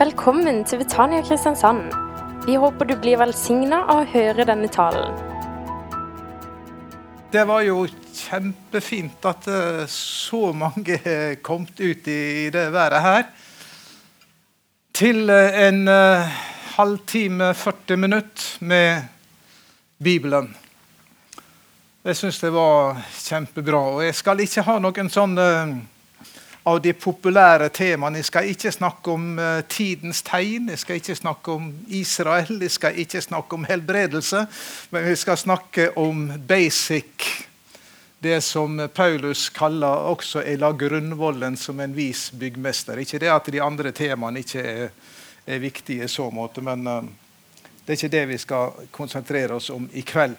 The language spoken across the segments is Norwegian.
Velkommen til Betania Kristiansand. Vi håper du blir velsigna av å høre denne talen. Det var jo kjempefint at eh, så mange kom kommet ut i det været her. Til eh, en eh, halvtime, 40 minutter med Bibelen. Jeg syns det var kjempebra. Og jeg skal ikke ha noen sånne av de populære temaene. Jeg skal ikke snakke om uh, tidens tegn, jeg skal ikke snakke om Israel, jeg skal ikke snakke om helbredelse. Men vi skal snakke om basic, det som Paulus kaller også er la grunnvollen som en vis byggmester. Ikke det at de andre temaene ikke er, er viktige i så måte, men uh, det er ikke det vi skal konsentrere oss om i kveld.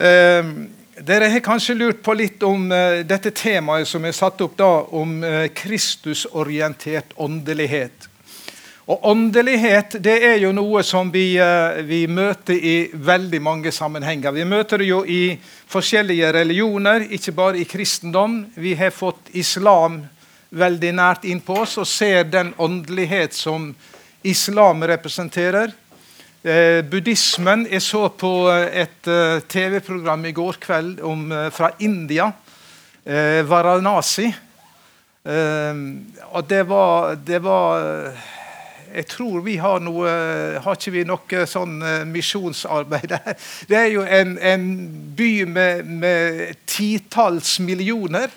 Uh, dere har kanskje lurt på litt om uh, dette temaet som er satt opp da, om uh, Kristusorientert åndelighet. Og Åndelighet det er jo noe som vi, uh, vi, møter i veldig mange sammenhenger. Vi møter det jo i forskjellige religioner, ikke bare i kristendom. Vi har fått islam veldig nært innpå oss og ser den åndelighet som islam representerer. Eh, buddhismen Jeg så på eh, et uh, TV-program i går kveld om, fra India. Varanasi. og det var, det var Jeg tror vi har noe Har ikke vi noe sånn misjonsarbeid der? Det er jo en, en by med, med titalls millioner.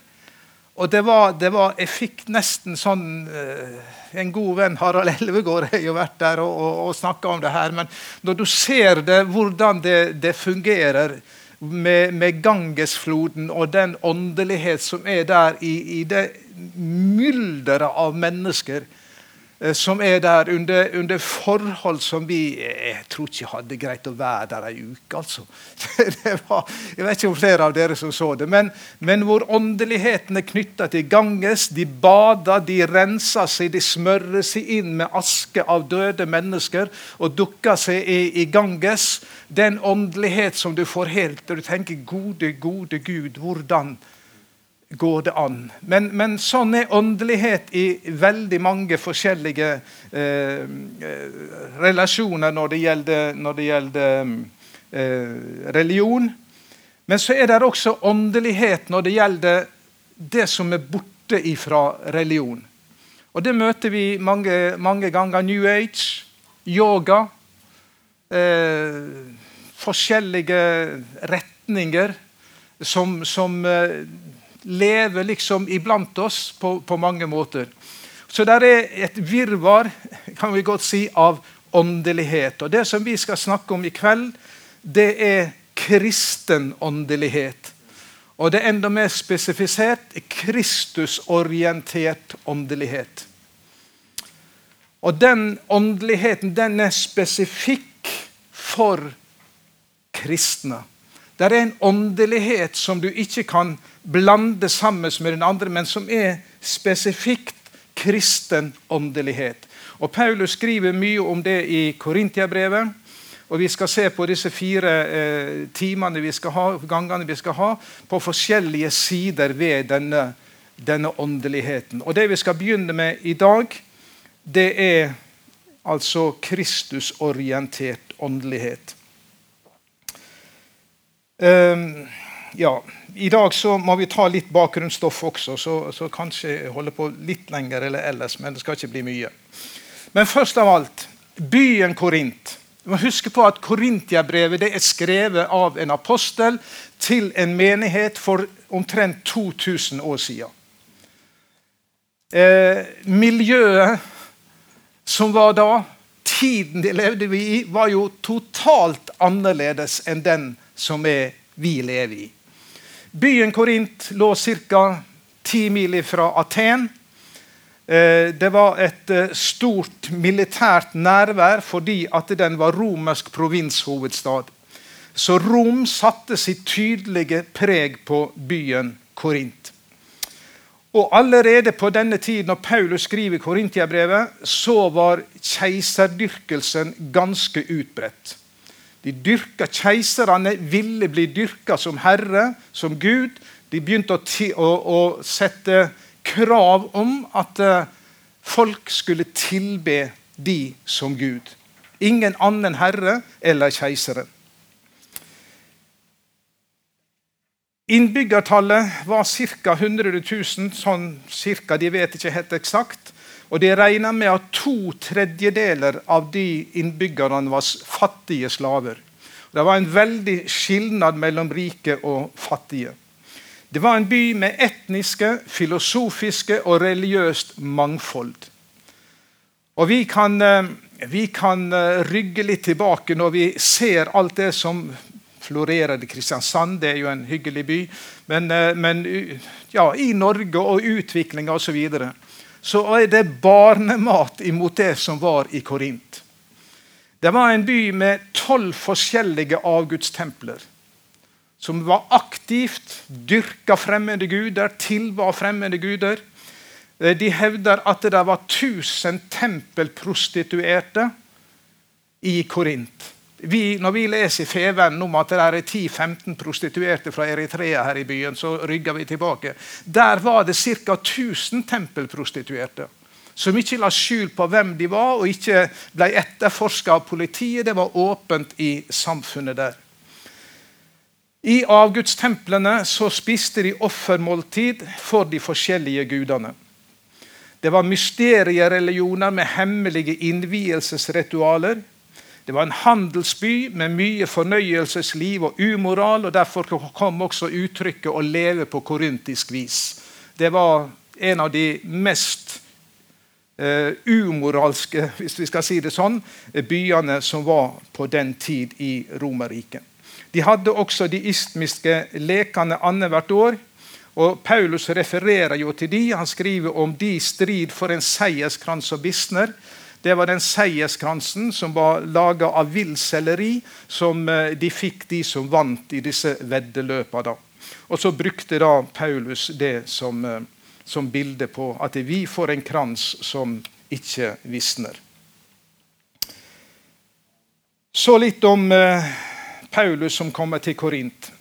Og det var, det var, Jeg fikk nesten sånn uh, En god venn, Harald Elvegård, har jo vært der og, og, og snakka om det her. Men når du ser det, hvordan det, det fungerer med, med, Gangesfloden og den åndelighet som er der i, i det mylderet av mennesker Eh, som er der under, under, forhold som vi Jeg tror ikke hadde greit å være der ei uke. altså. Var, jeg vet ikke om flere av dere som så det. Men, men hvor åndeligheten er knytta til Ganges. De bader, de renser seg, de smører seg inn med aske av døde mennesker og dukker seg i, i Ganges. Den åndelighet som du får helt og du tenker Gode, gode Gud, hvordan går det an. Men, men, sånn er åndelighet i veldig mange forskjellige eh, eh, relasjoner når det gjelder, når det gjelder eh, religion. Men så er det også åndelighet når det gjelder det som er borte ifra religion. Og Det møter vi mange, mange ganger. New Age, yoga. Eh, forskjellige retninger som, som eh, lever liksom iblant oss på, på mange måter. Så det er et virvar kan vi godt si, av åndelighet. Og Det som vi skal snakke om i kveld, det er kristen åndelighet. Og det er enda mer spesifisert Kristusorientert åndelighet. Og den åndeligheten den er spesifikk for kristne. Det er en åndelighet som du ikke kan blande sammen med den andre, men som er spesifikt kristen åndelighet. Og Paulus skriver mye om det i Korintiabrevet. Og Vi skal se på disse fire eh, timene vi skal ha, gangene vi skal ha, på forskjellige sider ved denne, denne åndeligheten. Og Det vi skal begynne med i dag, det er altså Kristusorientert åndelighet. Um, ja, I dag så må vi ta litt bakgrunnsstoff også, så, så kanskje holde på litt lenger eller ellers. Men det skal ikke bli mye. Men først av alt byen Korint. Du må huske på at Korintiabrevet er skrevet av en apostel til en menighet for omtrent 2000 år siden. Eh, miljøet som var da, tiden de levde i, var jo totalt annerledes enn den som er, vi lever i. Byen Korint lå ca. ti mil fra Aten. Eh, det var et eh, stort militært nærvær fordi at den var romersk provinshovedstad. Så Rom satte sitt tydelige preg på byen Korint. Og Allerede på denne tiden når Paulus skriver Korintiabrevet, så var keiserdyrkelsen ganske utbredt. De dyrka Keiserne ville bli dyrka som herre, som Gud. De begynte å, å, å sette krav om at uh, Folk skulle tilbe de som Gud. Ingen annen herre eller keisere. Innbyggertallet var ca. 100 000, sånn cirka, de vet ikke helt eksakt. Og de regna med at to tredjedeler av de innbyggerne var fattige slaver. Det var en veldig skilnad mellom rike og fattige. Det var en by med etniske, filosofiske og religiøst mangfold. Og vi kan, eh, vi kan eh, rygge litt tilbake når vi ser alt det som florerer i Kristiansand. Det er jo en hyggelig by. Men, eh, men ja, i Norge og utviklinga osv. Så, videre, så er det barnemat imot det som var i Korint. Det var en by med tolv forskjellige avgudstempler som var aktivt dyrka fremmede guder, tilba fremmede guder. Eh, de hevder at det var 1000 tempelprostituerte i Korint. Vi, når vi leser i Feven om at det er 10-15 prostituerte fra Eritrea her i byen, så rygger vi tilbake. Der var det ca. 1000 tempelprostituerte. Som ikke la skjul på hvem de var, og ikke ble etterforska av politiet. Det var åpent i samfunnet der. I avgudstemplene så spiste de offermåltid for de forskjellige gudene. Det var mysteriereligioner med hemmelige innvielsesritualer. Det var en handelsby med mye fornøyelsesliv og umoral. og Derfor kom også uttrykket 'å leve på korintisk vis'. Det var en av de mest uh, umoralske hvis vi skal si det sånn, byene som var på den tid i Romerriket. De hadde også de istmiske lekene annethvert år. Og Paulus refererer jo til de. Han skriver om de strid for en seierskrans og bisner. Det var den seierskransen som var laga av villselleri, som eh, de fikk, de som vant i disse veddeløpene. Og så brukte da Paulus det som, eh, som bilde på at vi får en krans som ikke visner. Så litt om eh, Paulus som kommer til Korint.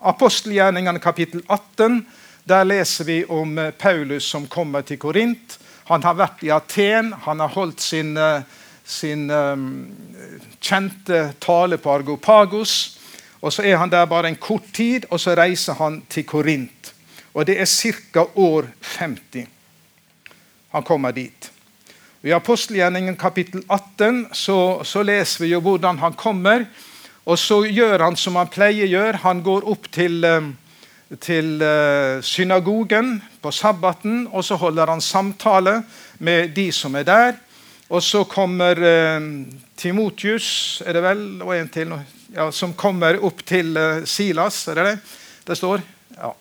Apostelgjerningene kapittel 18. Der leser vi om Paulus som kommer til Korint. Han har vært i Aten. Han har holdt sin, eh, sin um, kjente tale på Argopagos. Og Så er han der bare en kort tid, og så reiser han til Korint. Og Det er ca. år 50 han kommer dit. I apostelgjerningen kapittel 18 så, så leser vi jo hvordan han kommer. Og så gjør han som han pleier å gjøre. Han går opp til, eh, til eh, synagogen på sabbaten, og så holder han samtale med de som er der. Og så kommer eh, Timotius er det vel, og en til, ja, som kommer opp til Silas. Er det det det står? Ja.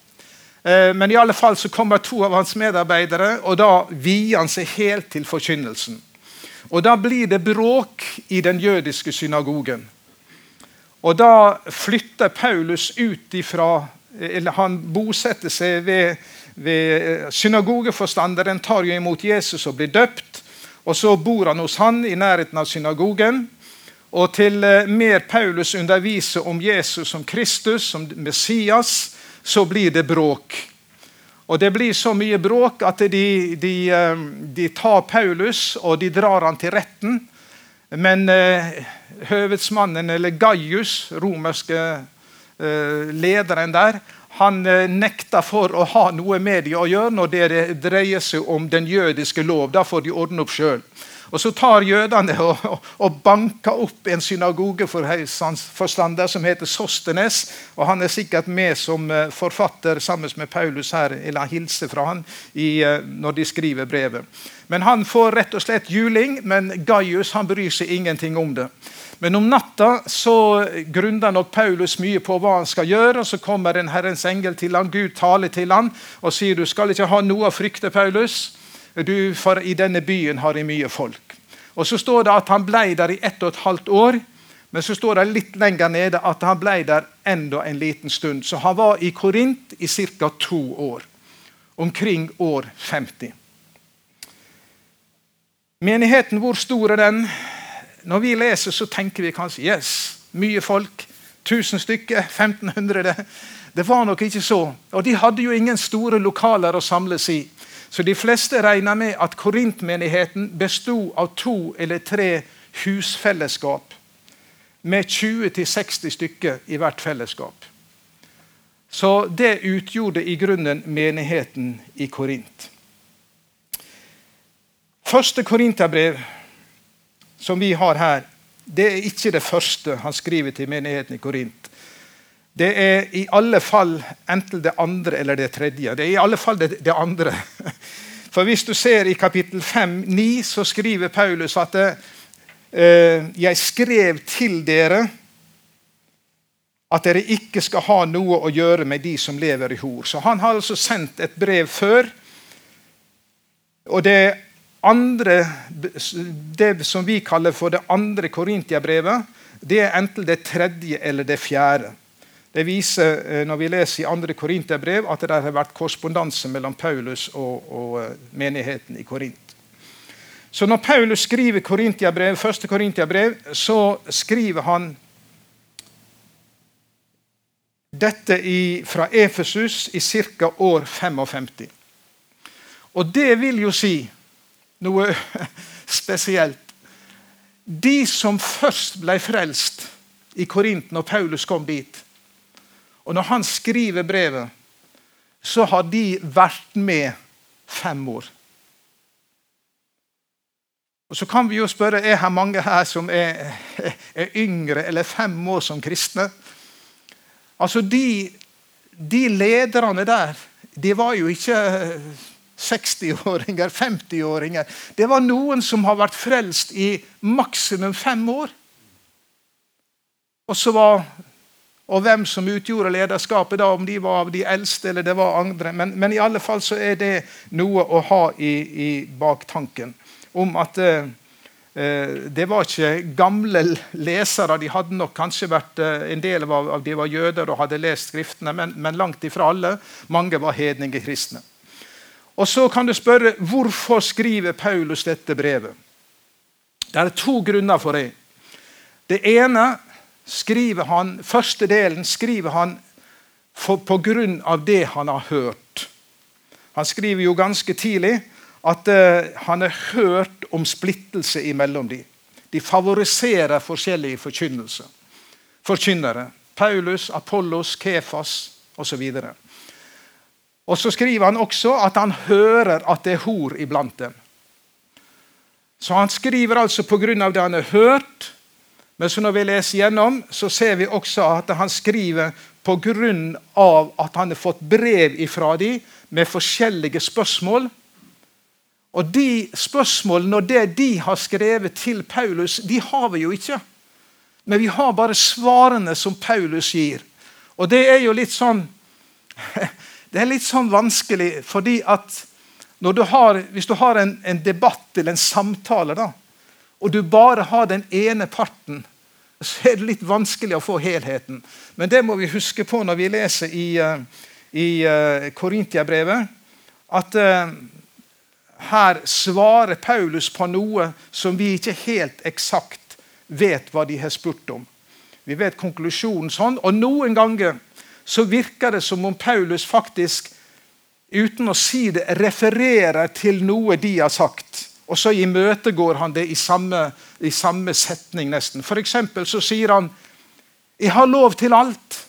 Men i alle fall så kommer to av hans medarbeidere, og da vier han seg helt til forkynnelsen. Og Da blir det bråk i den jødiske synagogen. Og Da flytter Paulus ut ifra Han bosetter seg ved, ved synagogeforstanderen, tar jo imot Jesus og blir døpt. Og Så bor han hos han i nærheten av synagogen. Og til eh, mer Paulus underviser om Jesus som Kristus, som Messias, så blir det bråk. Og Det blir så mye bråk at de, de, eh, de tar Paulus og de drar han til retten. Men eh, høvedsmannen, eller Gaius, romerske eh, lederen der, han eh, nekta for å ha noe med dem å gjøre når det dreier seg om den jødiske lov. Da får de ordne opp sjøl. Og Så tar jødene og, og, banker opp en synagogeforstander som heter Sostenes. og Han er sikkert med som eh, forfatter sammen med Paulus her, eller hilser fra han i, eh, når de skriver brevet. Men Han får rett og slett juling, men Gaius han bryr seg ingenting om det. Men om natta så grunner nok Paulus mye på hva han skal gjøre. og Så kommer en Herrens engel til han, Gud taler til han og sier du skal ikke ha noe å frykte, Paulus. Du, for i denne byen har jeg mye folk. Og Så står det at han ble der i ett og et halvt år. Men så står det litt lenger nede at han ble der enda en liten stund. Så han var i Korint i ca. to år. Omkring år 50. Menigheten, hvor stor er den? Når vi leser, så tenker vi kanskje yes, mye folk. 1000 stykker, 1500. Det var nok ikke så. Og de hadde jo ingen store lokaler å samles i. Så de fleste regner med at korintmenigheten besto av to eller tre husfellesskap med 20-60 stykker i hvert fellesskap. Så det utgjorde i grunnen menigheten i Korint. Første korinterbrev som vi har her, det er ikke det første han skriver til menigheten i Korint. Det er i alle fall enten det andre eller det tredje. Det er i alle fall det, det andre. For hvis du ser i kapittel 5-9, så skriver Paulus at eh, jeg skrev til dere at dere ikke skal ha noe å gjøre med de som lever i hor. Så han har altså sendt et brev før. Og det andre, det som vi kaller for det andre Korintiabrevet, det er enten det tredje eller det fjerde. Det viser eh, når vi leser i andre Korinterbrev, at det har vært korrespondanse mellom Paulus og, og eh, menigheten i Korint. Så når Paulus skriver Korintiabrev, første Korintiabrev, så skriver han dette i, fra Efesus i ca. år 55. Og det vil jo si noe spesielt. De som først ble frelst i Korint når Paulus kom dit, og når han skriver brevet, så har de vært med fem år. Og Så kan vi jo spørre er det mange her som er, er yngre eller fem år som kristne. Altså, de, de lederne der, de var jo ikke 60-åringer, 50-åringer. Det var noen som har vært frelst i maksimum fem år. Og var og hvem som utgjorde lederskapet, da, om de var av de eldste eller det var andre. Men, men i alle fall så er det noe å ha i, i baktanken om at eh, Eh, det var ikke gamle lesere. De hadde nok kanskje vært eh, En del av de var jøder og hadde lest Skriftene, men, men langt ifra alle. Mange var hedningekristne. Og Så kan du spørre hvorfor skriver Paulus dette brevet. Det er to grunner for det. Det ene skriver han, første delen skriver han for, på grunn av det han har hørt. Han skriver jo ganske tidlig at uh, han har hørt om splittelse imellom dem. De favoriserer forskjellige forkynnere. Paulus, Apollos, Kefas osv. Og, så skriver han også at han hører at det er hor iblant dem. Så han skriver altså pga. det han har hørt. Men så når vi leser gjennom, så ser vi også at han skriver pga. at han har fått brev ifra dem med forskjellige spørsmål og de spørsmålene og det de har skrevet til Paulus, de har vi jo ikke. Men vi har bare svarene som Paulus gir. Og det er jo litt sånn Det er litt sånn vanskelig, fordi at du har, hvis du har en, en, debatt eller en samtale, da, og du bare har den ene parten, så er det litt vanskelig å få helheten. Men det må vi huske på når vi leser i, uh, i uh, Korintiabrevet. At uh, her svarer Paulus på noe som vi ikke helt eksakt vet hva de har spurt om. Vi vet konklusjonen sånn, og noen ganger så virker det som om Paulus faktisk, uten å si det, refererer til noe de har sagt. Og så imøtegår han det i samme, i samme setning, nesten. For så sier han 'Jeg har lov til alt'.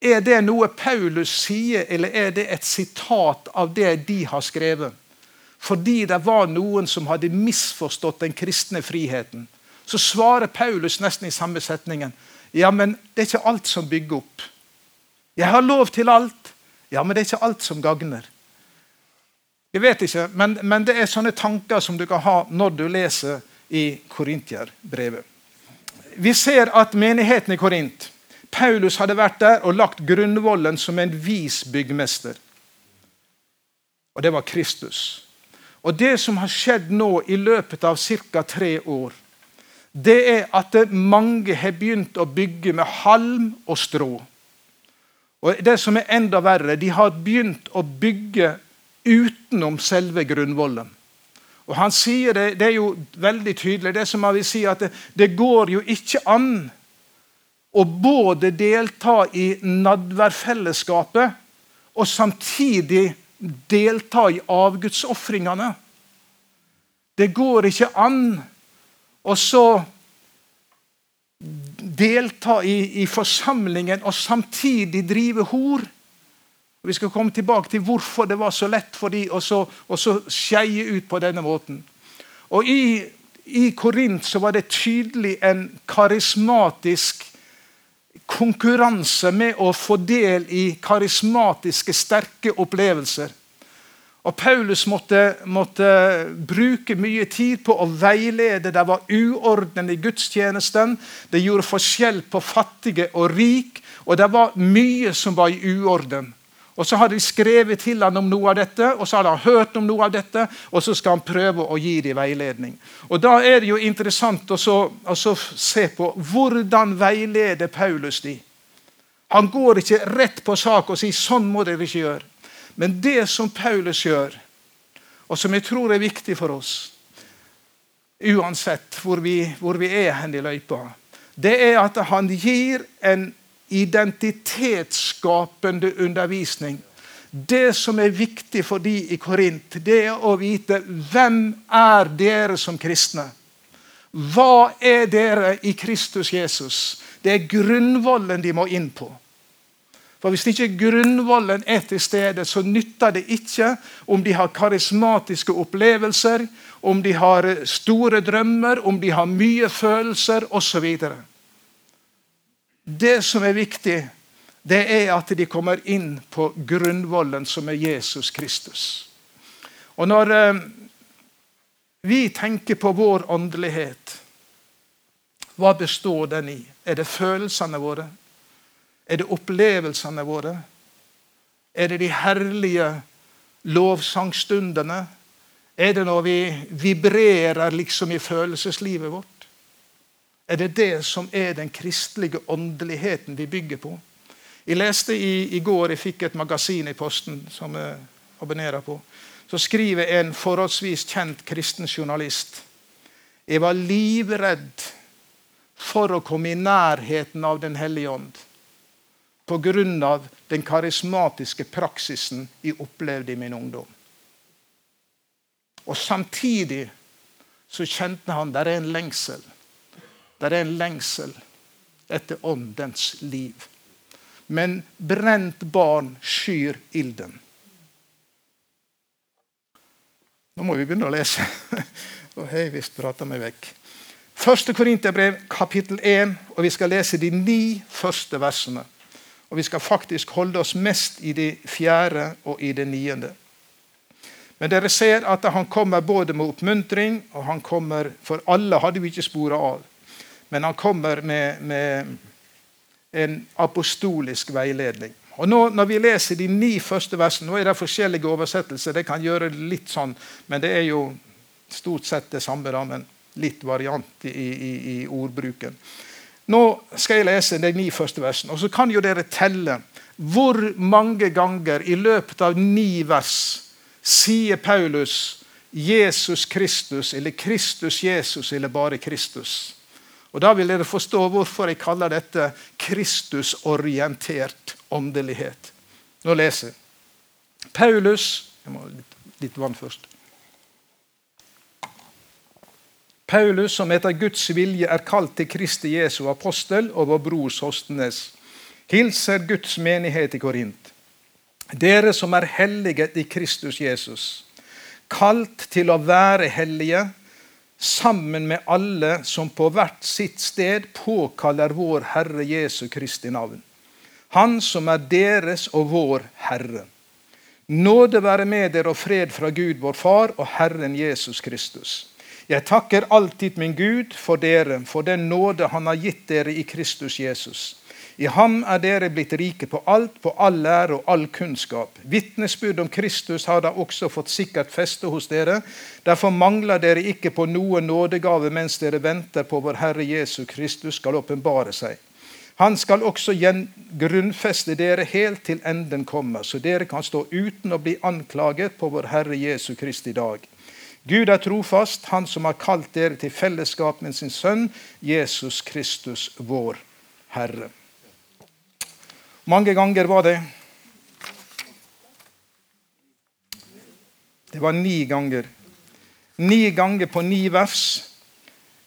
Er det noe Paulus sier, eller er det et sitat av det de har skrevet? Fordi det var noen som hadde misforstått den kristne friheten. Så svarer Paulus nesten i samme setningen. Ja, men det er ikke alt som bygger opp. Jeg har lov til alt. Ja, men det er ikke alt som gagner. Jeg vet ikke, men, men det er sånne tanker som du kan ha når du leser i Korintierbrevet. Vi ser at menigheten i Korint Paulus hadde vært der og lagt grunnvollen som en vis byggmester. Og det var Kristus. Og Det som har skjedd nå i løpet av ca. tre år, det er at mange har begynt å bygge med halm og strå. Og det som er enda verre, De har begynt å bygge utenom selve grunnvollen. Og Han sier det, det er jo veldig tydelig. Det som han vil si at det, det går jo ikke an å både delta i nadværfellesskapet og samtidig delta i avgudsofringene. Det går ikke an å så delta i, i, forsamlingen og samtidig drive hor. Vi skal komme tilbake til hvorfor det var så lett for dem å skeie ut på denne måten. Og I, i Korint så var det tydelig en karismatisk konkurranse med å få del i karismatiske, sterke opplevelser. Og Paulus måtte, måtte, bruke mye tid på å veilede. Det var uorden i gudstjenesten. Det gjorde forskjell på fattige og rik. Og det var mye som var i uorden. Og Så hadde de skrevet til ham om noe av dette, og så hadde han hørt om noe av dette, og så skal han prøve å gi dem veiledning. Og Da er det jo interessant å, se på hvordan veileder Paulus de. Han går ikke rett på sak og sier 'sånn må dere ikke gjøre'. Men det som Paulus gjør, og som jeg tror er viktig for oss, uansett hvor vi, hvor vi er hen i løypa, det er at han gir en identitetsskapende undervisning. Det som er viktig for de i Korint, det er å vite hvem er dere som kristne. Hva er dere i Kristus Jesus? Det er grunnvollen de må inn på. For Hvis ikke grunnvollen er til stede, så nytter det ikke om de har karismatiske opplevelser, om de har store drømmer, om de har mye følelser osv. Det som er viktig, det er at de kommer inn på grunnvollen, som er Jesus Kristus. Og Når eh, vi tenker på vår åndelighet, hva består den i? Er det følelsene våre? Er det opplevelsene våre? Er det de herlige lovsangstundene? Er det når vi vibrerer liksom i følelseslivet vårt? Er det det som er den kristelige åndeligheten vi bygger på? Jeg leste i, i går, jeg fikk et magasin i posten som jeg abonnerer på. Så skriver en forholdsvis kjent kristen journalist Jeg var livredd for å komme i nærheten av Den hellige ånd pga. den karismatiske praksisen jeg opplevde i min ungdom. Og Samtidig så kjente han der er en lengsel. Der er en lengsel etter åndens liv. Men brent barn skyr ilden. Nå må vi begynne å lese. Og jeg visst prata meg vekk. Første Korinterbrev, kapittel 1, og vi skal lese de ni første versene. Og vi skal faktisk holde oss mest i det fjerde og i det niende. Men dere ser at han kommer både med oppmuntring, og han kommer For alle hadde vi ikke spora av. Men han kommer med, med en apostolisk veiledning. Og nå, Når vi leser de ni første versene Nå er det forskjellige oversettelser. Det kan gjøre litt sånn, men det er jo stort sett det samme. Da, men litt variant i, i, i ordbruken. Nå skal jeg lese de ni første versene. og Så kan jo dere telle hvor mange ganger i løpet av ni vers sier Paulus Jesus Kristus, eller Kristus Jesus, eller bare Kristus. Og Da vil dere forstå hvorfor jeg kaller dette Kristusorientert åndelighet. Nå leser jeg. Paulus Jeg må ha litt, vann først. Paulus, som etter Guds vilje er kalt til Kristi Jesu apostel, og vår bror Sostenes, hilser Guds menighet i Korint. Dere som er hellige i Kristus Jesus, kalt til å være hellige, sammen med alle som på hvert sitt sted påkaller vår Herre Jesu Kristi navn. Han som er deres og vår Herre. Nåde være med dere og fred fra Gud vår Far og Herren Jesus Kristus. Jeg takker alltid min Gud for dere, for den nåde Han har gitt dere i Kristus Jesus. I ham er dere blitt rike på alt, på all lære og all kunnskap. Vitnesbyrd om Kristus har da også fått sikkert feste hos dere. Derfor mangler dere ikke på noe nådegave mens dere venter på vår Herre Jesus Kristus skal åpenbare seg. Han skal også grunnfeste dere helt til enden kommer, så dere kan stå uten å bli anklaget på vår Herre Jesu Kristi dag. Gud er trofast, Han som har kalt dere til fellesskap med sin sønn, Jesus Kristus, vår Herre. Mange ganger var det Det var ni ganger. Ni ganger på ni vers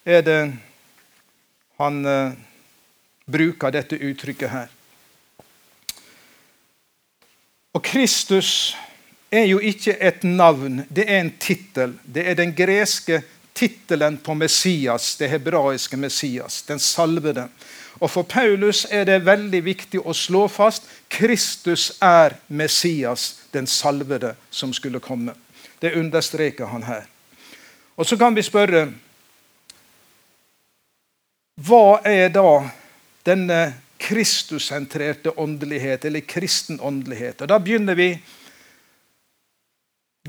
er det han uh, bruker dette uttrykket her. Og Kristus er jo ikke et navn, det er en tittel. Det er den greske tittelen på Messias, det hebraiske Messias, den salvede. Og For Paulus er det veldig viktig å slå fast Kristus er Messias, den salvede, som skulle komme. Det understreker han her. Og Så kan vi spørre Hva er da denne Kristussentrerte åndelighet, eller kristen åndelighet? Og Da begynner vi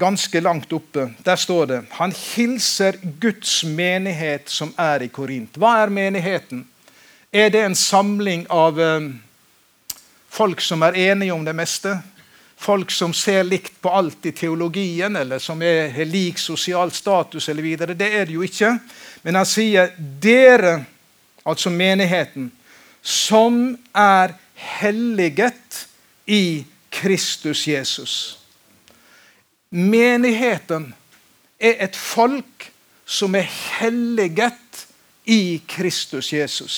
ganske langt oppe. Der står det han hilser Guds menighet som er i Korint. Hva er menigheten? Er det en samling av eh, folk som er enige om det meste? Folk som ser likt på alt i teologien, eller som er lik sosial status eller videre. Det er det jo ikke. Men han sier 'dere', altså menigheten, som er helliget i Kristus Jesus. Menigheten er et folk som er helliget i Kristus Jesus.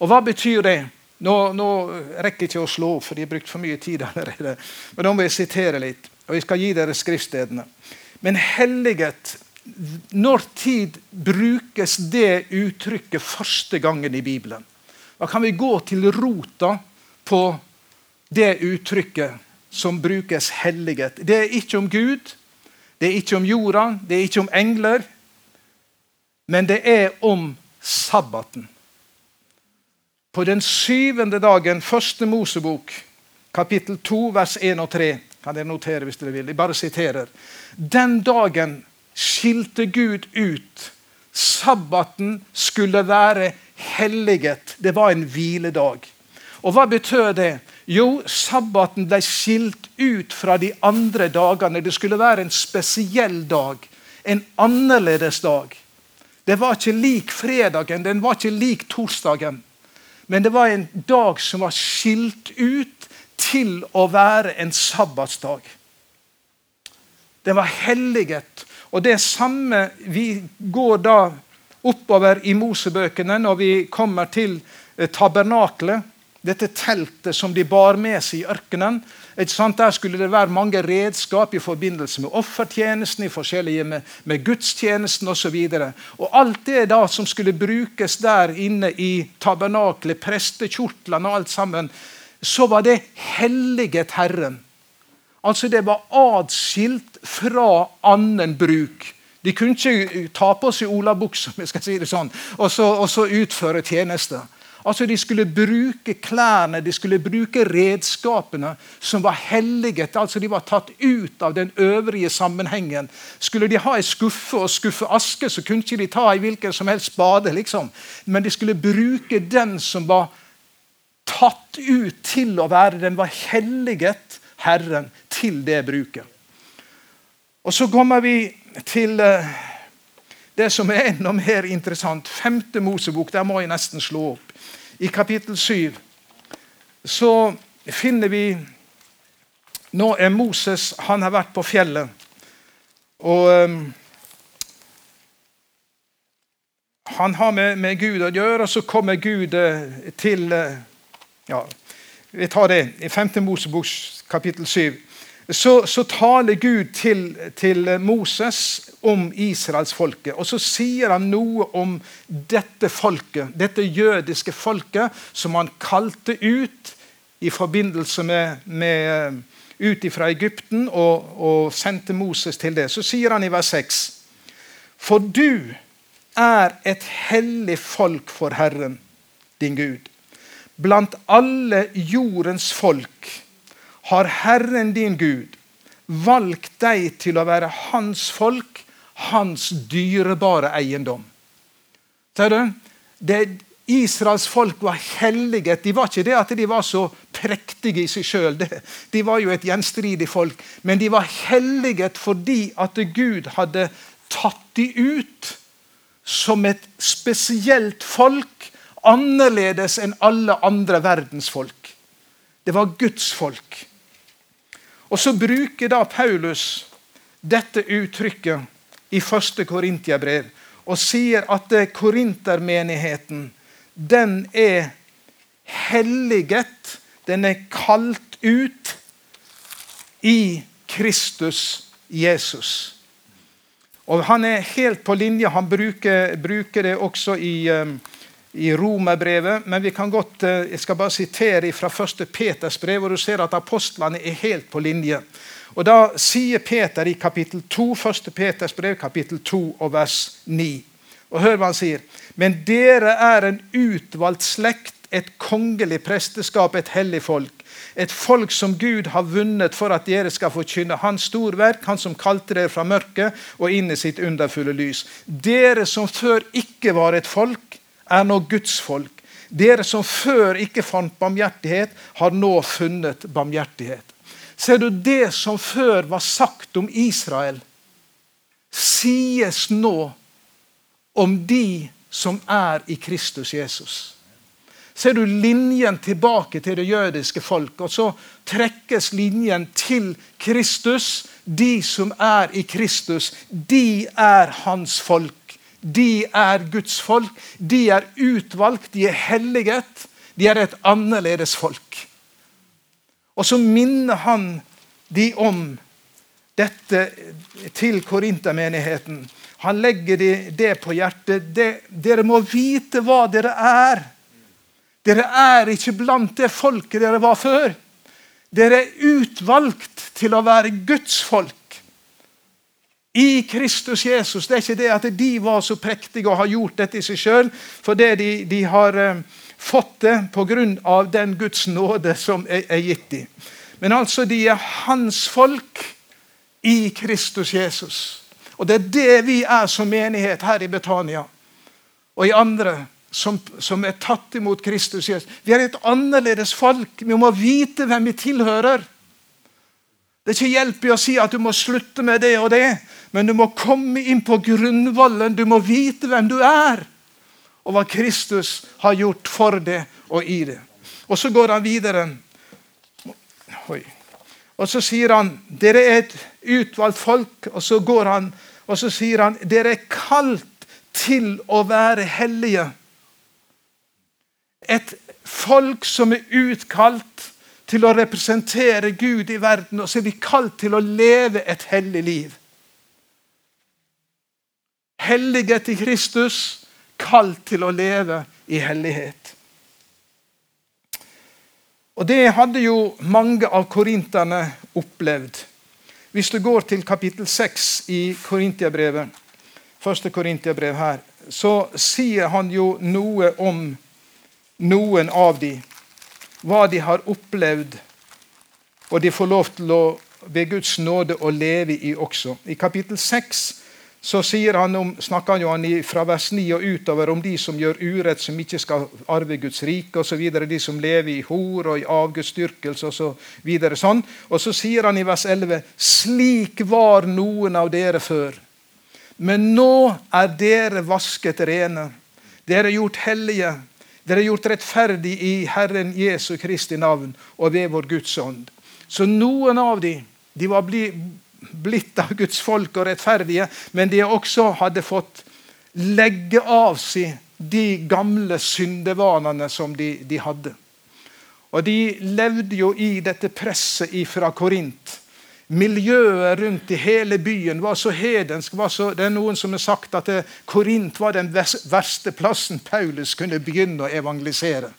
Og hva betyr det? Nå, nå rekker jeg ikke å slå opp, for de har brukt for mye tid allerede. Men nå må jeg sitere litt, og jeg skal gi dere skriftstedene. Men helliget Når tid brukes det uttrykket første gangen i Bibelen? Da kan vi gå til rota på det uttrykket som brukes helliget. Det er ikke om Gud, det er ikke om jorda, det er ikke om engler, men det er om sabbaten. På den syvende dagen, første Mosebok, kapittel 2, vers 1 og 3 kan dere notere hvis dere vil. Jeg bare siterer. Den dagen skilte Gud ut. Sabbaten skulle være helliget. Det var en hviledag. Og hva betød det? Jo, sabbaten ble skilt ut fra de andre dagene. Det skulle være en spesiell dag. En annerledes dag. Det var ikke lik fredagen, den var ikke lik torsdagen. Men det var en dag som var skilt ut til å være en sabbatsdag. Den var helliget. Og det samme Vi går da oppover i Mosebøkene når vi kommer til eh, tabernaklet dette teltet som de bar med seg i ørkenen. Der skulle det være mange redskap i forbindelse med offertjenesten, i forskjellige med, med gudstjenesten osv. Alt det da som skulle brukes der inne i tabernaklet, prestekjortlene og alt sammen, så var det helliget Herren. Altså Det var atskilt fra annen bruk. De kunne ikke ta på seg olabuksa si sånn, og, og så utføre tjenester. Altså De skulle bruke klærne, de skulle bruke redskapene som var helliget. Altså De var tatt ut av den øvrige sammenhengen. Skulle de ha ei skuffe og skuffe aske, så kunne ikke de ta i hvilken som helst spade. liksom. Men de skulle bruke den som var tatt ut til å være Den var helliget Herren til det bruket. Og Så kommer vi til uh, det som er enda mer interessant. Femte Mosebok. Der må jeg nesten slå opp. I kapittel 7 så finner vi Nå er Moses han har vært på fjellet. Og um, han har med, med, Gud å gjøre, og så kommer Gud uh, til uh, ja, Vi tar det i 5. Mosebok kapittel 7 så, så taler Gud til, til, Moses om israelsfolket. Og så sier han noe om dette folket, dette jødiske folket, som han kalte ut i forbindelse med, med ut fra Egypten og, og, sendte Moses til det. Så sier han i vers 6.: For du er et hellig folk for Herren, din Gud. Blant alle jordens folk har Herren din Gud valgt deg til å være hans folk, hans dyrebare eiendom. Ser du? Det, Israels folk var hellige. De var ikke det at de var så prektige i seg sjøl. De var jo et gjenstridig folk. Men de var hellige fordi at Gud hadde tatt de ut som et spesielt folk, annerledes enn alle andre verdensfolk. Det var Guds folk. Og så bruker da Paulus dette uttrykket i første Korintiabrev og sier at korintermenigheten den er helliget. Den er kalt ut i Kristus Jesus. Og Han er helt på linje. Han bruker, bruker det også i, um, i Romerbrevet. Men vi kan godt, uh, jeg skal bare sitere fra 1. Peters brev, hvor du ser at apostlene er helt på linje. Og Da sier Peter i kapittel 2, 1. Peters brev, kapittel 2 og vers 9. Og hør hva han sier. Men dere er en utvalgt slekt, et kongelig presteskap, et hellig folk. Et folk som Gud har vunnet for at dere skal forkynne Hans storverk, Han som kalte dere fra mørket og inn i sitt underfulle lys. Dere som før ikke var et folk, er nå Guds folk. Dere som før ikke fant barmhjertighet, har nå funnet barmhjertighet. Ser du det som før var sagt om Israel, sies nå om de som er i Kristus Jesus. Ser du linjen tilbake til det jødiske folk, og så trekkes linjen til Kristus. De som er i Kristus, de er hans folk. De er Guds folk. De er utvalgt, de er helliget. De er et annerledes folk. Og så minner han de om dette til korintermenigheten. Han legger de det på hjertet. De, dere må vite hva dere er. Dere er ikke blant det folket dere var før. Dere er utvalgt til å være Guds folk. I Kristus Jesus. Det er ikke det at de var så prektige og har gjort dette i seg sjøl, fordi de, de har uh, fått det pga. den Guds nåde som er, er gitt dem. Men altså, de er hans folk i Kristus Jesus. Og Det er det vi er som menighet her i Betania og i andre som, som er tatt imot Kristus. Jesus. Vi er et annerledes folk. Vi må vite hvem vi tilhører. Det er ikke hjelp i å si at du må slutte med det og det, men du må komme inn på grunnvollen. Du må vite hvem du er, og hva Kristus har gjort for det og i det. Og så går han videre. Oi. Og så sier han dere er et utvalgt folk. Og så går han og så sier han dere er kalt til å være hellige. Et folk som er utkalt til å representere Gud i verden. Og så er vi kalt til å leve et hellig liv. Hellige til Kristus, kalt til å leve i hellighet. Og Det hadde jo mange av korinterne opplevd. Hvis du går til kapittel 6 i Korintiabrevet, første Korintiabrev her, så sier han jo noe om noen av de, hva de har opplevd, og de får lov til å ved Guds nåde å leve i også. I kapittel 6 så han om, snakker han jo han fra vers 9 og utover om de som gjør urett, som ikke skal arve Guds rike osv. De som lever i hor og i avgudsdyrkelse osv. Så sånn. Og så sier han i vers 11.: Slik var noen av dere før. Men nå er dere vasket rene. Dere er gjort hellige. Dere er gjort rettferdig i Herren Jesu Kristi navn og ved vår Guds ånd. Så noen av de, de var blitt blitt av Guds folk og rettferdige, men de også hadde fått legge av seg de gamle syndevanene som de, de hadde. Og De levde jo i dette presset fra Korint. Miljøet rundt i hele byen var så hedensk. Var så, det er Noen som har sagt at Korint var den verste plassen Paulus kunne begynne å evangelisere.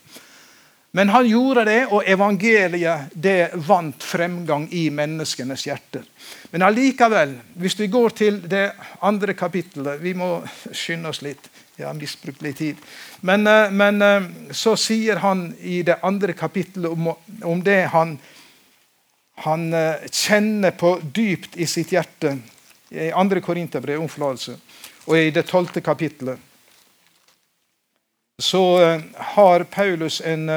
Men han gjorde det, og evangeliet det vant fremgang i menneskenes hjerter. Men allikevel, hvis vi går til det andre kapittelet Vi må skynde oss litt. Jeg har misbrukt litt tid. Men, eh, men eh, så sier han i det andre kapittelet om, om det han, han eh, kjenner på dypt i sitt hjerte. I andre Korinterbrev om forlatelse. Og i det tolvte kapittelet så har Paulus en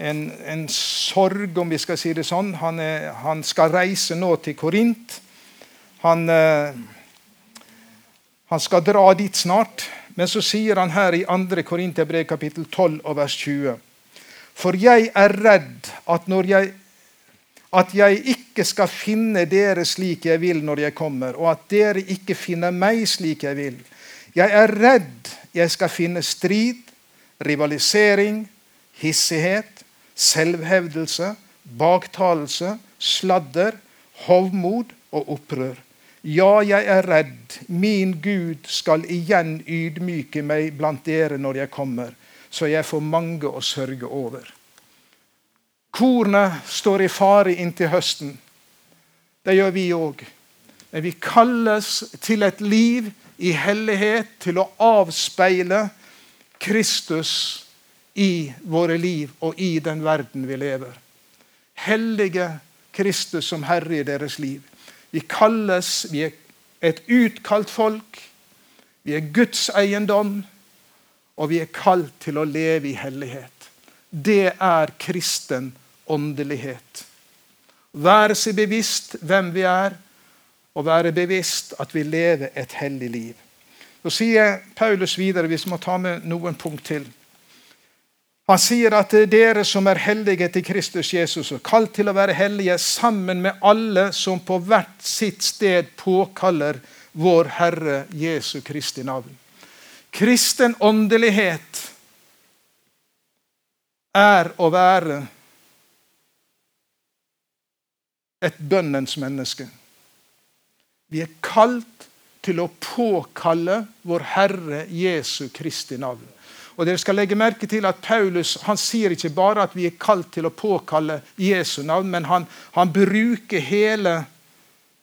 en, en, sorg, om vi skal si det sånn. Han, er, han skal reise nå til Korint. Han, eh, han, skal dra dit snart. Men så sier han her i 2. Korinterbrev kapittel 12 og vers 20. For jeg er redd at jeg at jeg ikke skal finne dere slik jeg vil når jeg kommer, og at dere ikke finner meg slik jeg vil. Jeg er redd jeg skal finne strid, rivalisering, hissighet, selvhevdelse, baktalelse, sladder, hovmod og opprør. Ja, jeg er redd. Min Gud skal igjen ydmyke meg blant dere når jeg kommer, så jeg får mange å sørge over. Kornet står i fare inntil høsten. Det gjør vi òg. Men vi kalles til et liv i hellighet, til å avspeile Kristus i våre liv og i den verden vi lever. Hellige Kristus som Herre i deres liv. Vi kalles, vi er et utkalt folk. Vi er Guds eiendom, og vi er kalt til å leve i hellighet. Det er kristen åndelighet. Være seg bevisst hvem vi er, og være bevisst at vi lever et hellig liv. Så sier Paulus videre, hvis vi må ta med noen punkt til. Han sier at er dere som er hellige til Kristus Jesus, og kalt til å være hellige sammen med alle som på hvert sitt sted påkaller vår Herre Jesu Kristi navn. Kristen åndelighet er å være et bønnens menneske. Vi er kalt til å påkalle vår Herre Jesu Kristi navn. Og dere skal legge merke til at Paulus han sier ikke bare at vi er kalt til å påkalle Jesu navn, men han, han bruker hele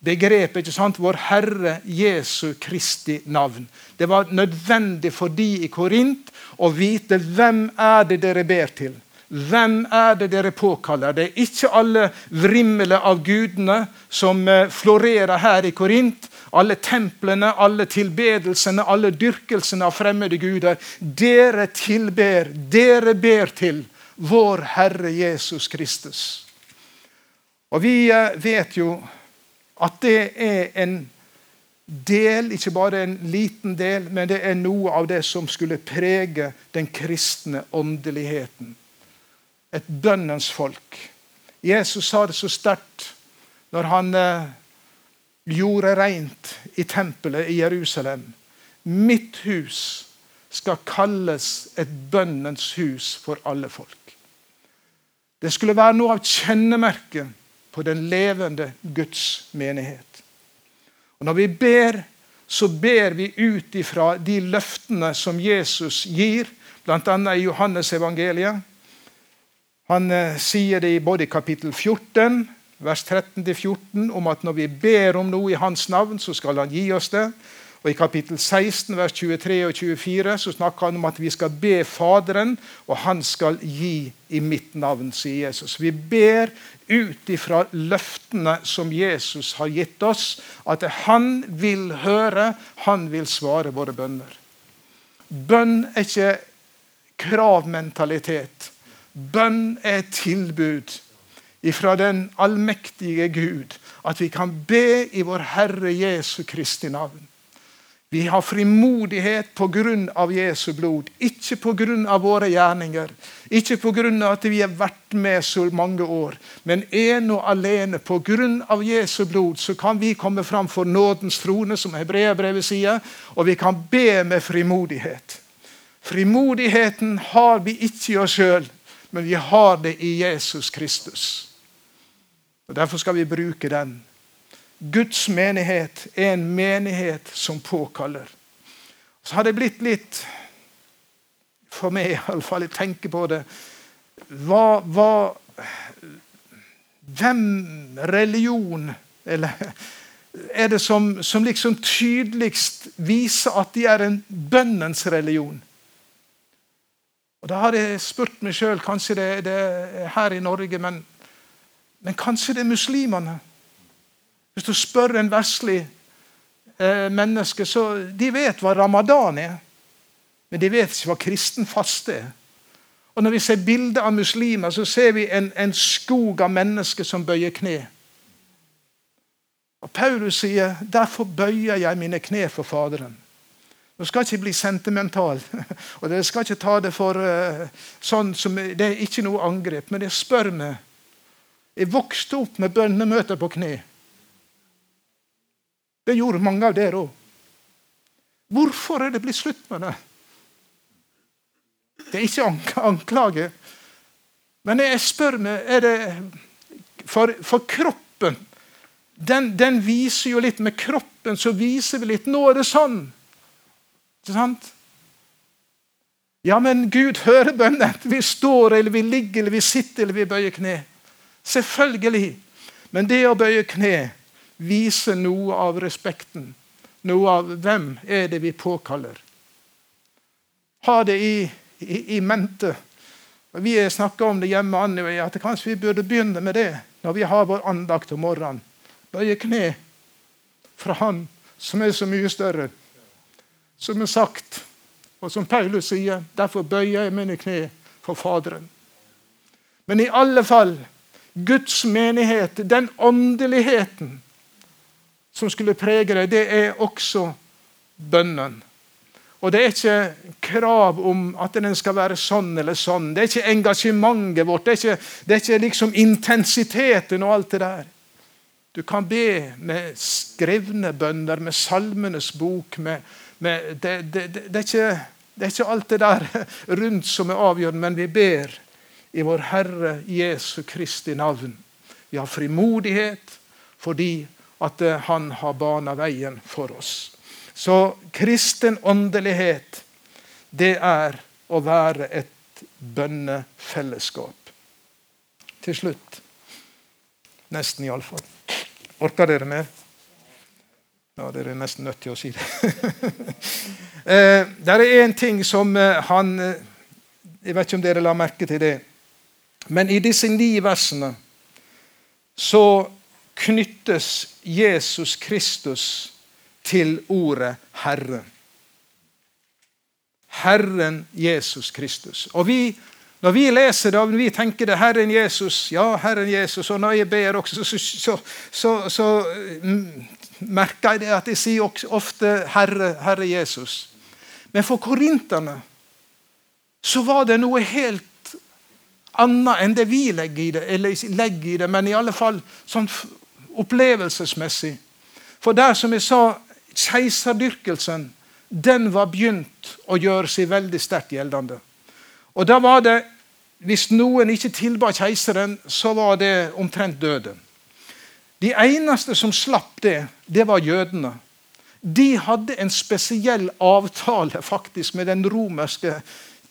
begrepet ikke sant? Vår Herre Jesu Kristi navn. Det var nødvendig for de i Korint å vite hvem er det dere ber til. Hvem er det dere påkaller? Det er ikke alle vrimlene av gudene som eh, florerer her i Korint. Alle templene, alle tilbedelsene, alle dyrkelsene av fremmede guder. Dere tilber, dere ber til vår Herre Jesus Kristus. Og vi eh, vet jo at det er en del, ikke bare en liten del, men det er noe av det som skulle prege den kristne åndeligheten et bønnens folk. Jesus sa det så sterkt når han eh, gjorde rent i tempelet i Jerusalem. Mitt hus skal kalles et bønnens hus for alle folk. Det skulle være noe av kjennemerket på den levende Guds menighet. Og Når vi ber, så ber vi ut ifra de løftene som Jesus gir, bl.a. i Johannes evangeliet. Han eh, sier det både i kapittel 14, vers 13-14, om at når vi ber om noe i hans navn, så skal han gi oss det. Og I kapittel 16, vers 23 og 24 så snakker han om at vi skal be Faderen, og han skal gi i mitt navn, sier Jesus. Vi ber ut ifra løftene som Jesus har gitt oss, at han vil høre, han vil svare våre bønner. Bønn er ikke kravmentalitet. Bønn er et tilbud ifra den allmektige Gud. At vi kan be i vår Herre Jesu Kristi navn. Vi har frimodighet pga. Jesu blod, ikke pga. våre gjerninger. Ikke pga. at vi har vært med så mange år, men ene og alene pga. Jesu blod så kan vi komme fram for nådens trone, som hebreerbrevet sier, og vi kan be med frimodighet. Frimodigheten har vi ikke i oss sjøl, men vi har det i Jesus Kristus. Og Derfor skal vi bruke den. Guds menighet er en menighet som påkaller. Så har det blitt litt For meg, iallfall, jeg tenker på det hva, hva, Hvem religion eller, er det som, som liksom tydeligst viser at de er en bønnens religion? Og Da har jeg spurt meg sjøl Kanskje det, det er her i Norge, men, men, kanskje det er muslimene. Hvis du spør en vestlig eh, menneske, så de vet hva ramadan er. Men de vet ikke hva kristen faste er. Og Når vi ser bilder av muslimer, så ser vi en, en skog av mennesker som bøyer kne. Og Paulus sier, 'Derfor bøyer jeg mine kne for Faderen'. Nå skal ikke bli sentimental. og Dere skal ikke ta det for uh, sånn som Det er ikke noe angrep. Men jeg spør meg Jeg vokste opp med bønnemøter på kne. Det gjorde mange av dere òg. Hvorfor er det blitt slutt med det? Det er ikke anklage. Men jeg spør meg er det For, for kroppen den, den, viser jo litt Med kroppen så viser vi litt Nå er det sånn. Ikke sant? Ja, men Gud hører bønnen. Vi står, eller vi ligger, eller vi sitter, eller vi bøyer kne. Selvfølgelig. Men det å bøye kne viser noe av respekten. Noe av hvem er det vi påkaller. Ha det i, i, i mente. Vi snakker om det hjemme at kanskje vi burde begynne med det når vi har vår andakt om morgenen. Bøye kne fra Han som er så mye større. Som er sagt, og som Paulus sier, derfor bøyer jeg mine kne for Faderen. Men i alle fall Guds menighet, den åndeligheten som skulle prege deg, det er også bønnen. Og det er ikke krav om at den skal være sånn eller sånn. Det er ikke engasjementet vårt. Det er ikke, det er ikke liksom intensiteten og alt det der. Du kan be med skrevne bønner, med Salmenes bok. Med, med det, det, det, er ikke, det, er ikke, alt det der rundt som er avgjørende, men vi ber i vår Herre Jesu Kristi navn. Vi har frimodighet fordi at eh, Han har bana veien for oss. Så kristen åndelighet, det er å være et bønnefellesskap. Til slutt Nesten, iallfall. Orker dere mer? Ja, dere er nesten nødt til å si det. eh, det er én ting som eh, han eh, Jeg vet ikke om dere la merke til det. Men i disse ni versene så knyttes Jesus Kristus til ordet Herre. Herren Jesus Kristus. Og vi, Når vi leser det, og vi tenker det Herren Jesus, ja, Herren Jesus, og når jeg ber også, så, så, så, så mm, merker jeg det at jeg sier ofte Herre, Herre Jesus. Men for korinterne så var det noe helt annet enn det vi legger i det, eller legger i det, men i alle fall sånn opplevelsesmessig. For der, som jeg sa, keiserdyrkelsen den var begynt å gjøre seg veldig sterkt gjeldende. Og da var det, Hvis noen ikke tilba keiseren, så var det omtrent døden. De eneste som slapp det, det var jødene. De hadde en spesiell avtale faktisk med den romerske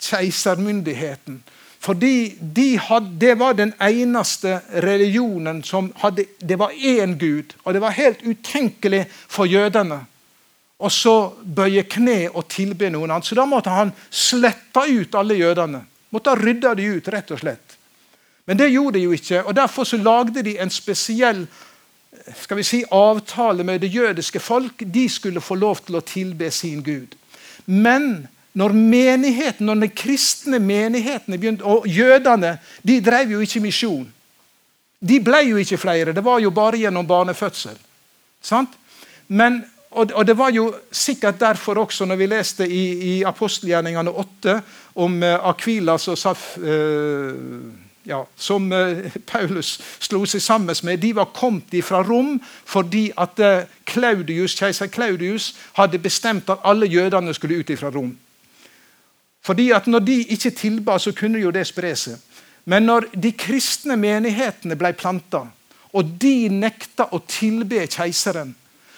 keisermyndigheten fordi de hadde, Det var den eneste religionen som hadde Det var én gud. Og det var helt utenkelig for jødene å så bøye kne og tilbe noen annen. Så da måtte han slette ut alle jødene. Måtte rydde de ut, rett og slett. Men det gjorde de jo ikke. og Derfor så lagde de en spesiell skal vi si, avtale med det jødiske folk. De skulle få lov til å tilbe sin gud. Men når menigheten, når den kristne menigheten begynte, Og jødene de drev jo ikke misjon. De ble jo ikke flere. Det var jo bare gjennom barnefødsel. Sant? Men, og, og, det var jo sikkert derfor også, når vi leste i, i apostelgjerningene 8 om uh, Akvilas og Saf, uh, ja, som uh, Paulus slo seg sammen med, de var kommet fra Rom fordi at Claudius, keiser Claudius hadde bestemt at alle jødene skulle ut fra Rom. Fordi at Når de ikke tilba, så kunne jo det spre seg. Men når de kristne menighetene ble planta, og de nekta å tilbe keiseren,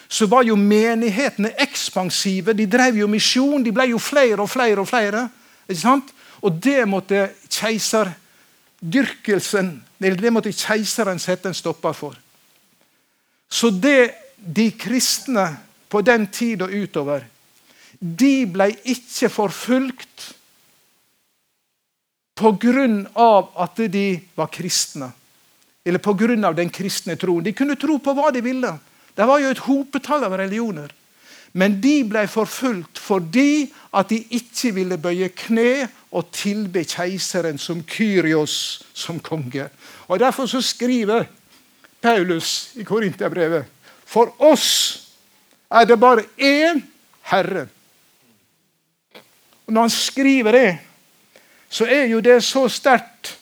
så var jo menighetene ekspansive. De drev jo misjon. De ble jo flere og flere og flere. ikke sant? Og det måtte keiserdyrkelsen eller det måtte keiseren sette en stopper for. Så det de kristne på den tid utover de ble ikke forfulgt pga. at de var kristne. Eller pga. den kristne troen. De kunne tro på hva de ville. Det var jo et hopetall av religioner. Men de ble forfulgt fordi at de ikke ville bøye kne og tilbe keiseren som Kyrios som konge. Og Derfor så skriver Paulus i Korinterbrevet For oss er det bare én Herre. Og Når han skriver det, så er jo det så sterkt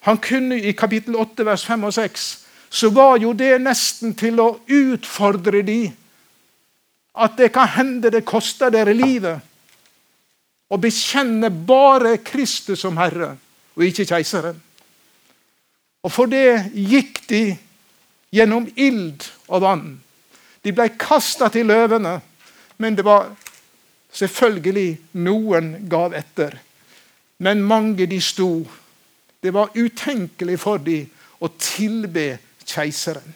Han kunne I kapittel 8, vers 5 og 6 så var jo det nesten til å utfordre de at det kan hende det koster dere livet å bekjenne bare Kristus som Herre, og ikke keiseren. Og for det gikk de gjennom ild og vann. De ble kasta til løvene, men det var selvfølgelig noen gav etter. Men mange de sto. Det var utenkelig for dem å tilbe keiseren.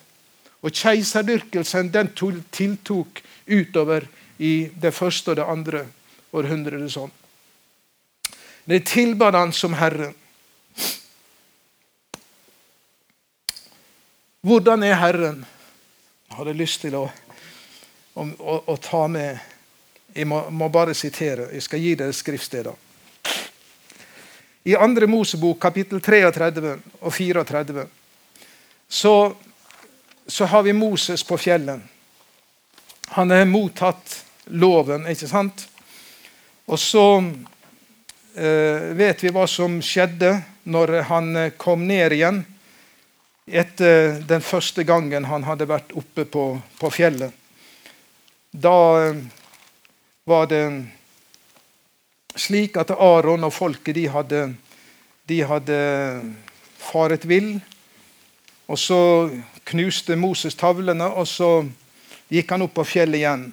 Og keiserdyrkelsen den tiltok utover i det første og det andre århundret. sånn. Det tilbad han som Herre. Hvordan er Herren? Jeg hadde lyst til å, å, å, ta med Jeg må, må, bare sitere. Jeg skal gi dere skriftsteder. I andre Mosebok, kapittel 33 og 34, så, så har vi Moses på fjellet. Han har mottatt loven, ikke sant? Og så vet vi hva som skjedde når han eh, kom ned igjen etter den første gangen han hadde vært oppe på, på fjellet. Da eh, var det slik at Aron og folket de hadde, de hadde faret vill. Og så knuste Moses tavlene, og så gikk han opp på fjellet igjen.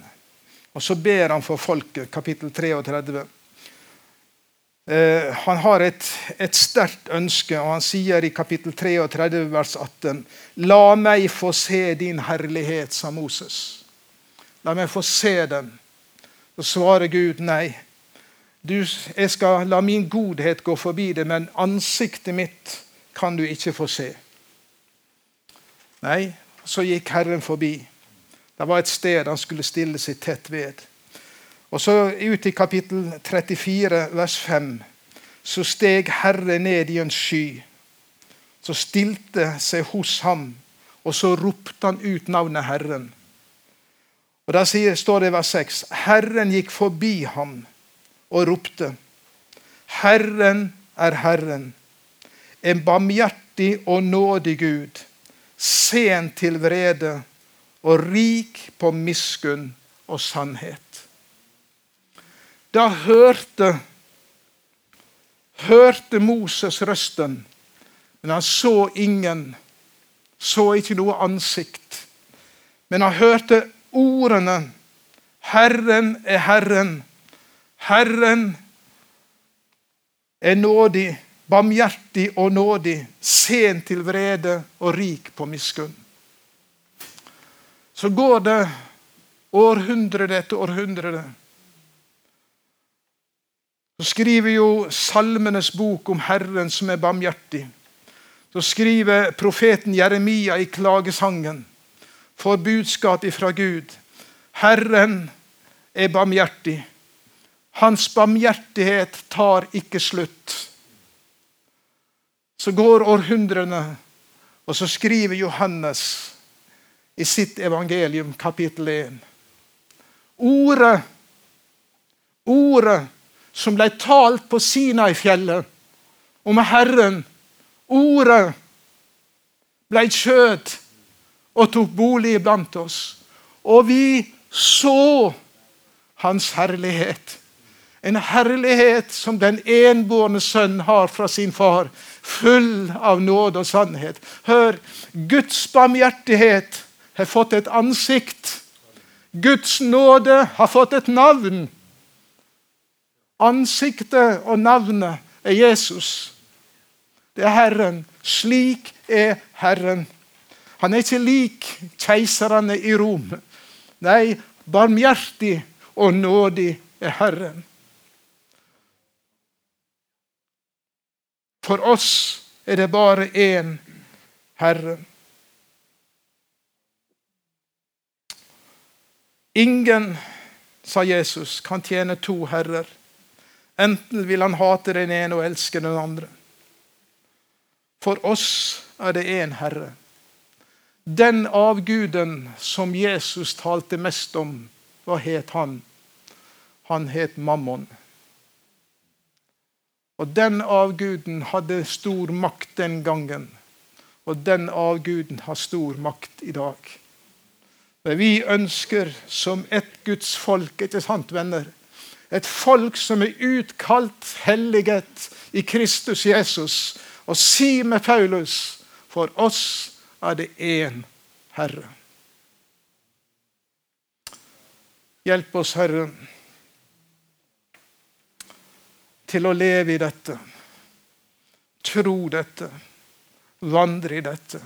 Og så ber han for folket, kapittel 33. Eh, han har et, et sterkt ønske, og han sier i kapittel 33, vers 18.: La meg få se din herlighet, sa Moses. La meg få se den. Så svarer Gud nei. Du, jeg skal la min godhet gå forbi det, men ansiktet mitt kan du ikke få se. Nei, så gikk Herren forbi. Det var et sted han skulle stille seg tett ved. Og så ut i kapittel 34, vers 5, så steg Herre ned i en sky. Så stilte seg hos ham, og så ropte han ut navnet Herren. Og Da står det i vers 6.: Herren gikk forbi ham og ropte. Herren er Herren, en barmhjertig og nådig Gud, sen til vrede og rik på miskunn og sannhet. Da hørte, hørte Moses røsten, men han så ingen. Så ikke noe ansikt. Men han hørte ordene. Herren er Herren. Herren er nådig, barmhjertig og nådig, sen til vrede og rik på miskunn. Så går det århundre etter århundre. Så skriver jo Salmenes bok om Herren som er barmhjertig. Så skriver profeten Jeremia i klagesangen for budskap fra Gud. Herren er barmhjertig. Hans barmhjertighet tar ikke slutt. Så går århundrene, og så skriver Johannes i sitt evangelium, kapittel 1. Ordet, ordet som ble talt på Sinai-fjellet om Herren. Ordet ble kjøtt og tok bolig blant oss. Og vi så hans herlighet. En herlighet som den enbårne sønn har fra sin far, full av nåde og sannhet. Hør, Guds barmhjertighet har fått et ansikt. Guds nåde har fått et navn. Ansiktet og navnet er Jesus. Det er Herren. Slik er Herren. Han er ikke lik keiserne i Rom. Nei, barmhjertig og nådig er Herren. For oss er det bare én Herre. Ingen, sa Jesus, kan tjene to herrer. Enten vil han hate den ene og elske den andre. For oss er det én Herre. Den avguden som Jesus talte mest om, hva het han? Han het Mammon. Og den avguden hadde stor makt den gangen. Og den avguden har stor makt i dag. Men vi ønsker som et Guds folk, ikke sant, venner? Et folk som er utkalt helliget i Kristus Jesus. Og si med Paulus for oss er det én Herre. Hjelp oss, Herre, til å leve i dette, tro dette, vandre i dette.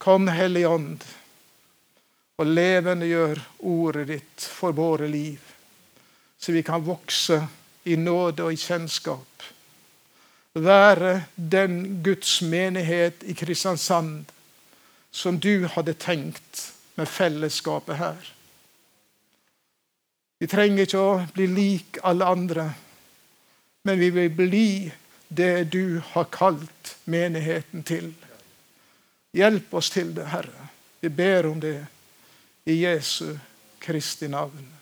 Kom, Hellige Ånd, og levendegjør ordet ditt for våre liv, så vi kan vokse i nåde og i kjennskap. Være den Guds menighet i Kristiansand som du hadde tenkt med fellesskapet her. Vi trenger ikke å bli lik alle andre, men vi vil bli det du har kalt menigheten til. Hjelp oss til det, Herre. Vi ber om det i Jesu Kristi navn.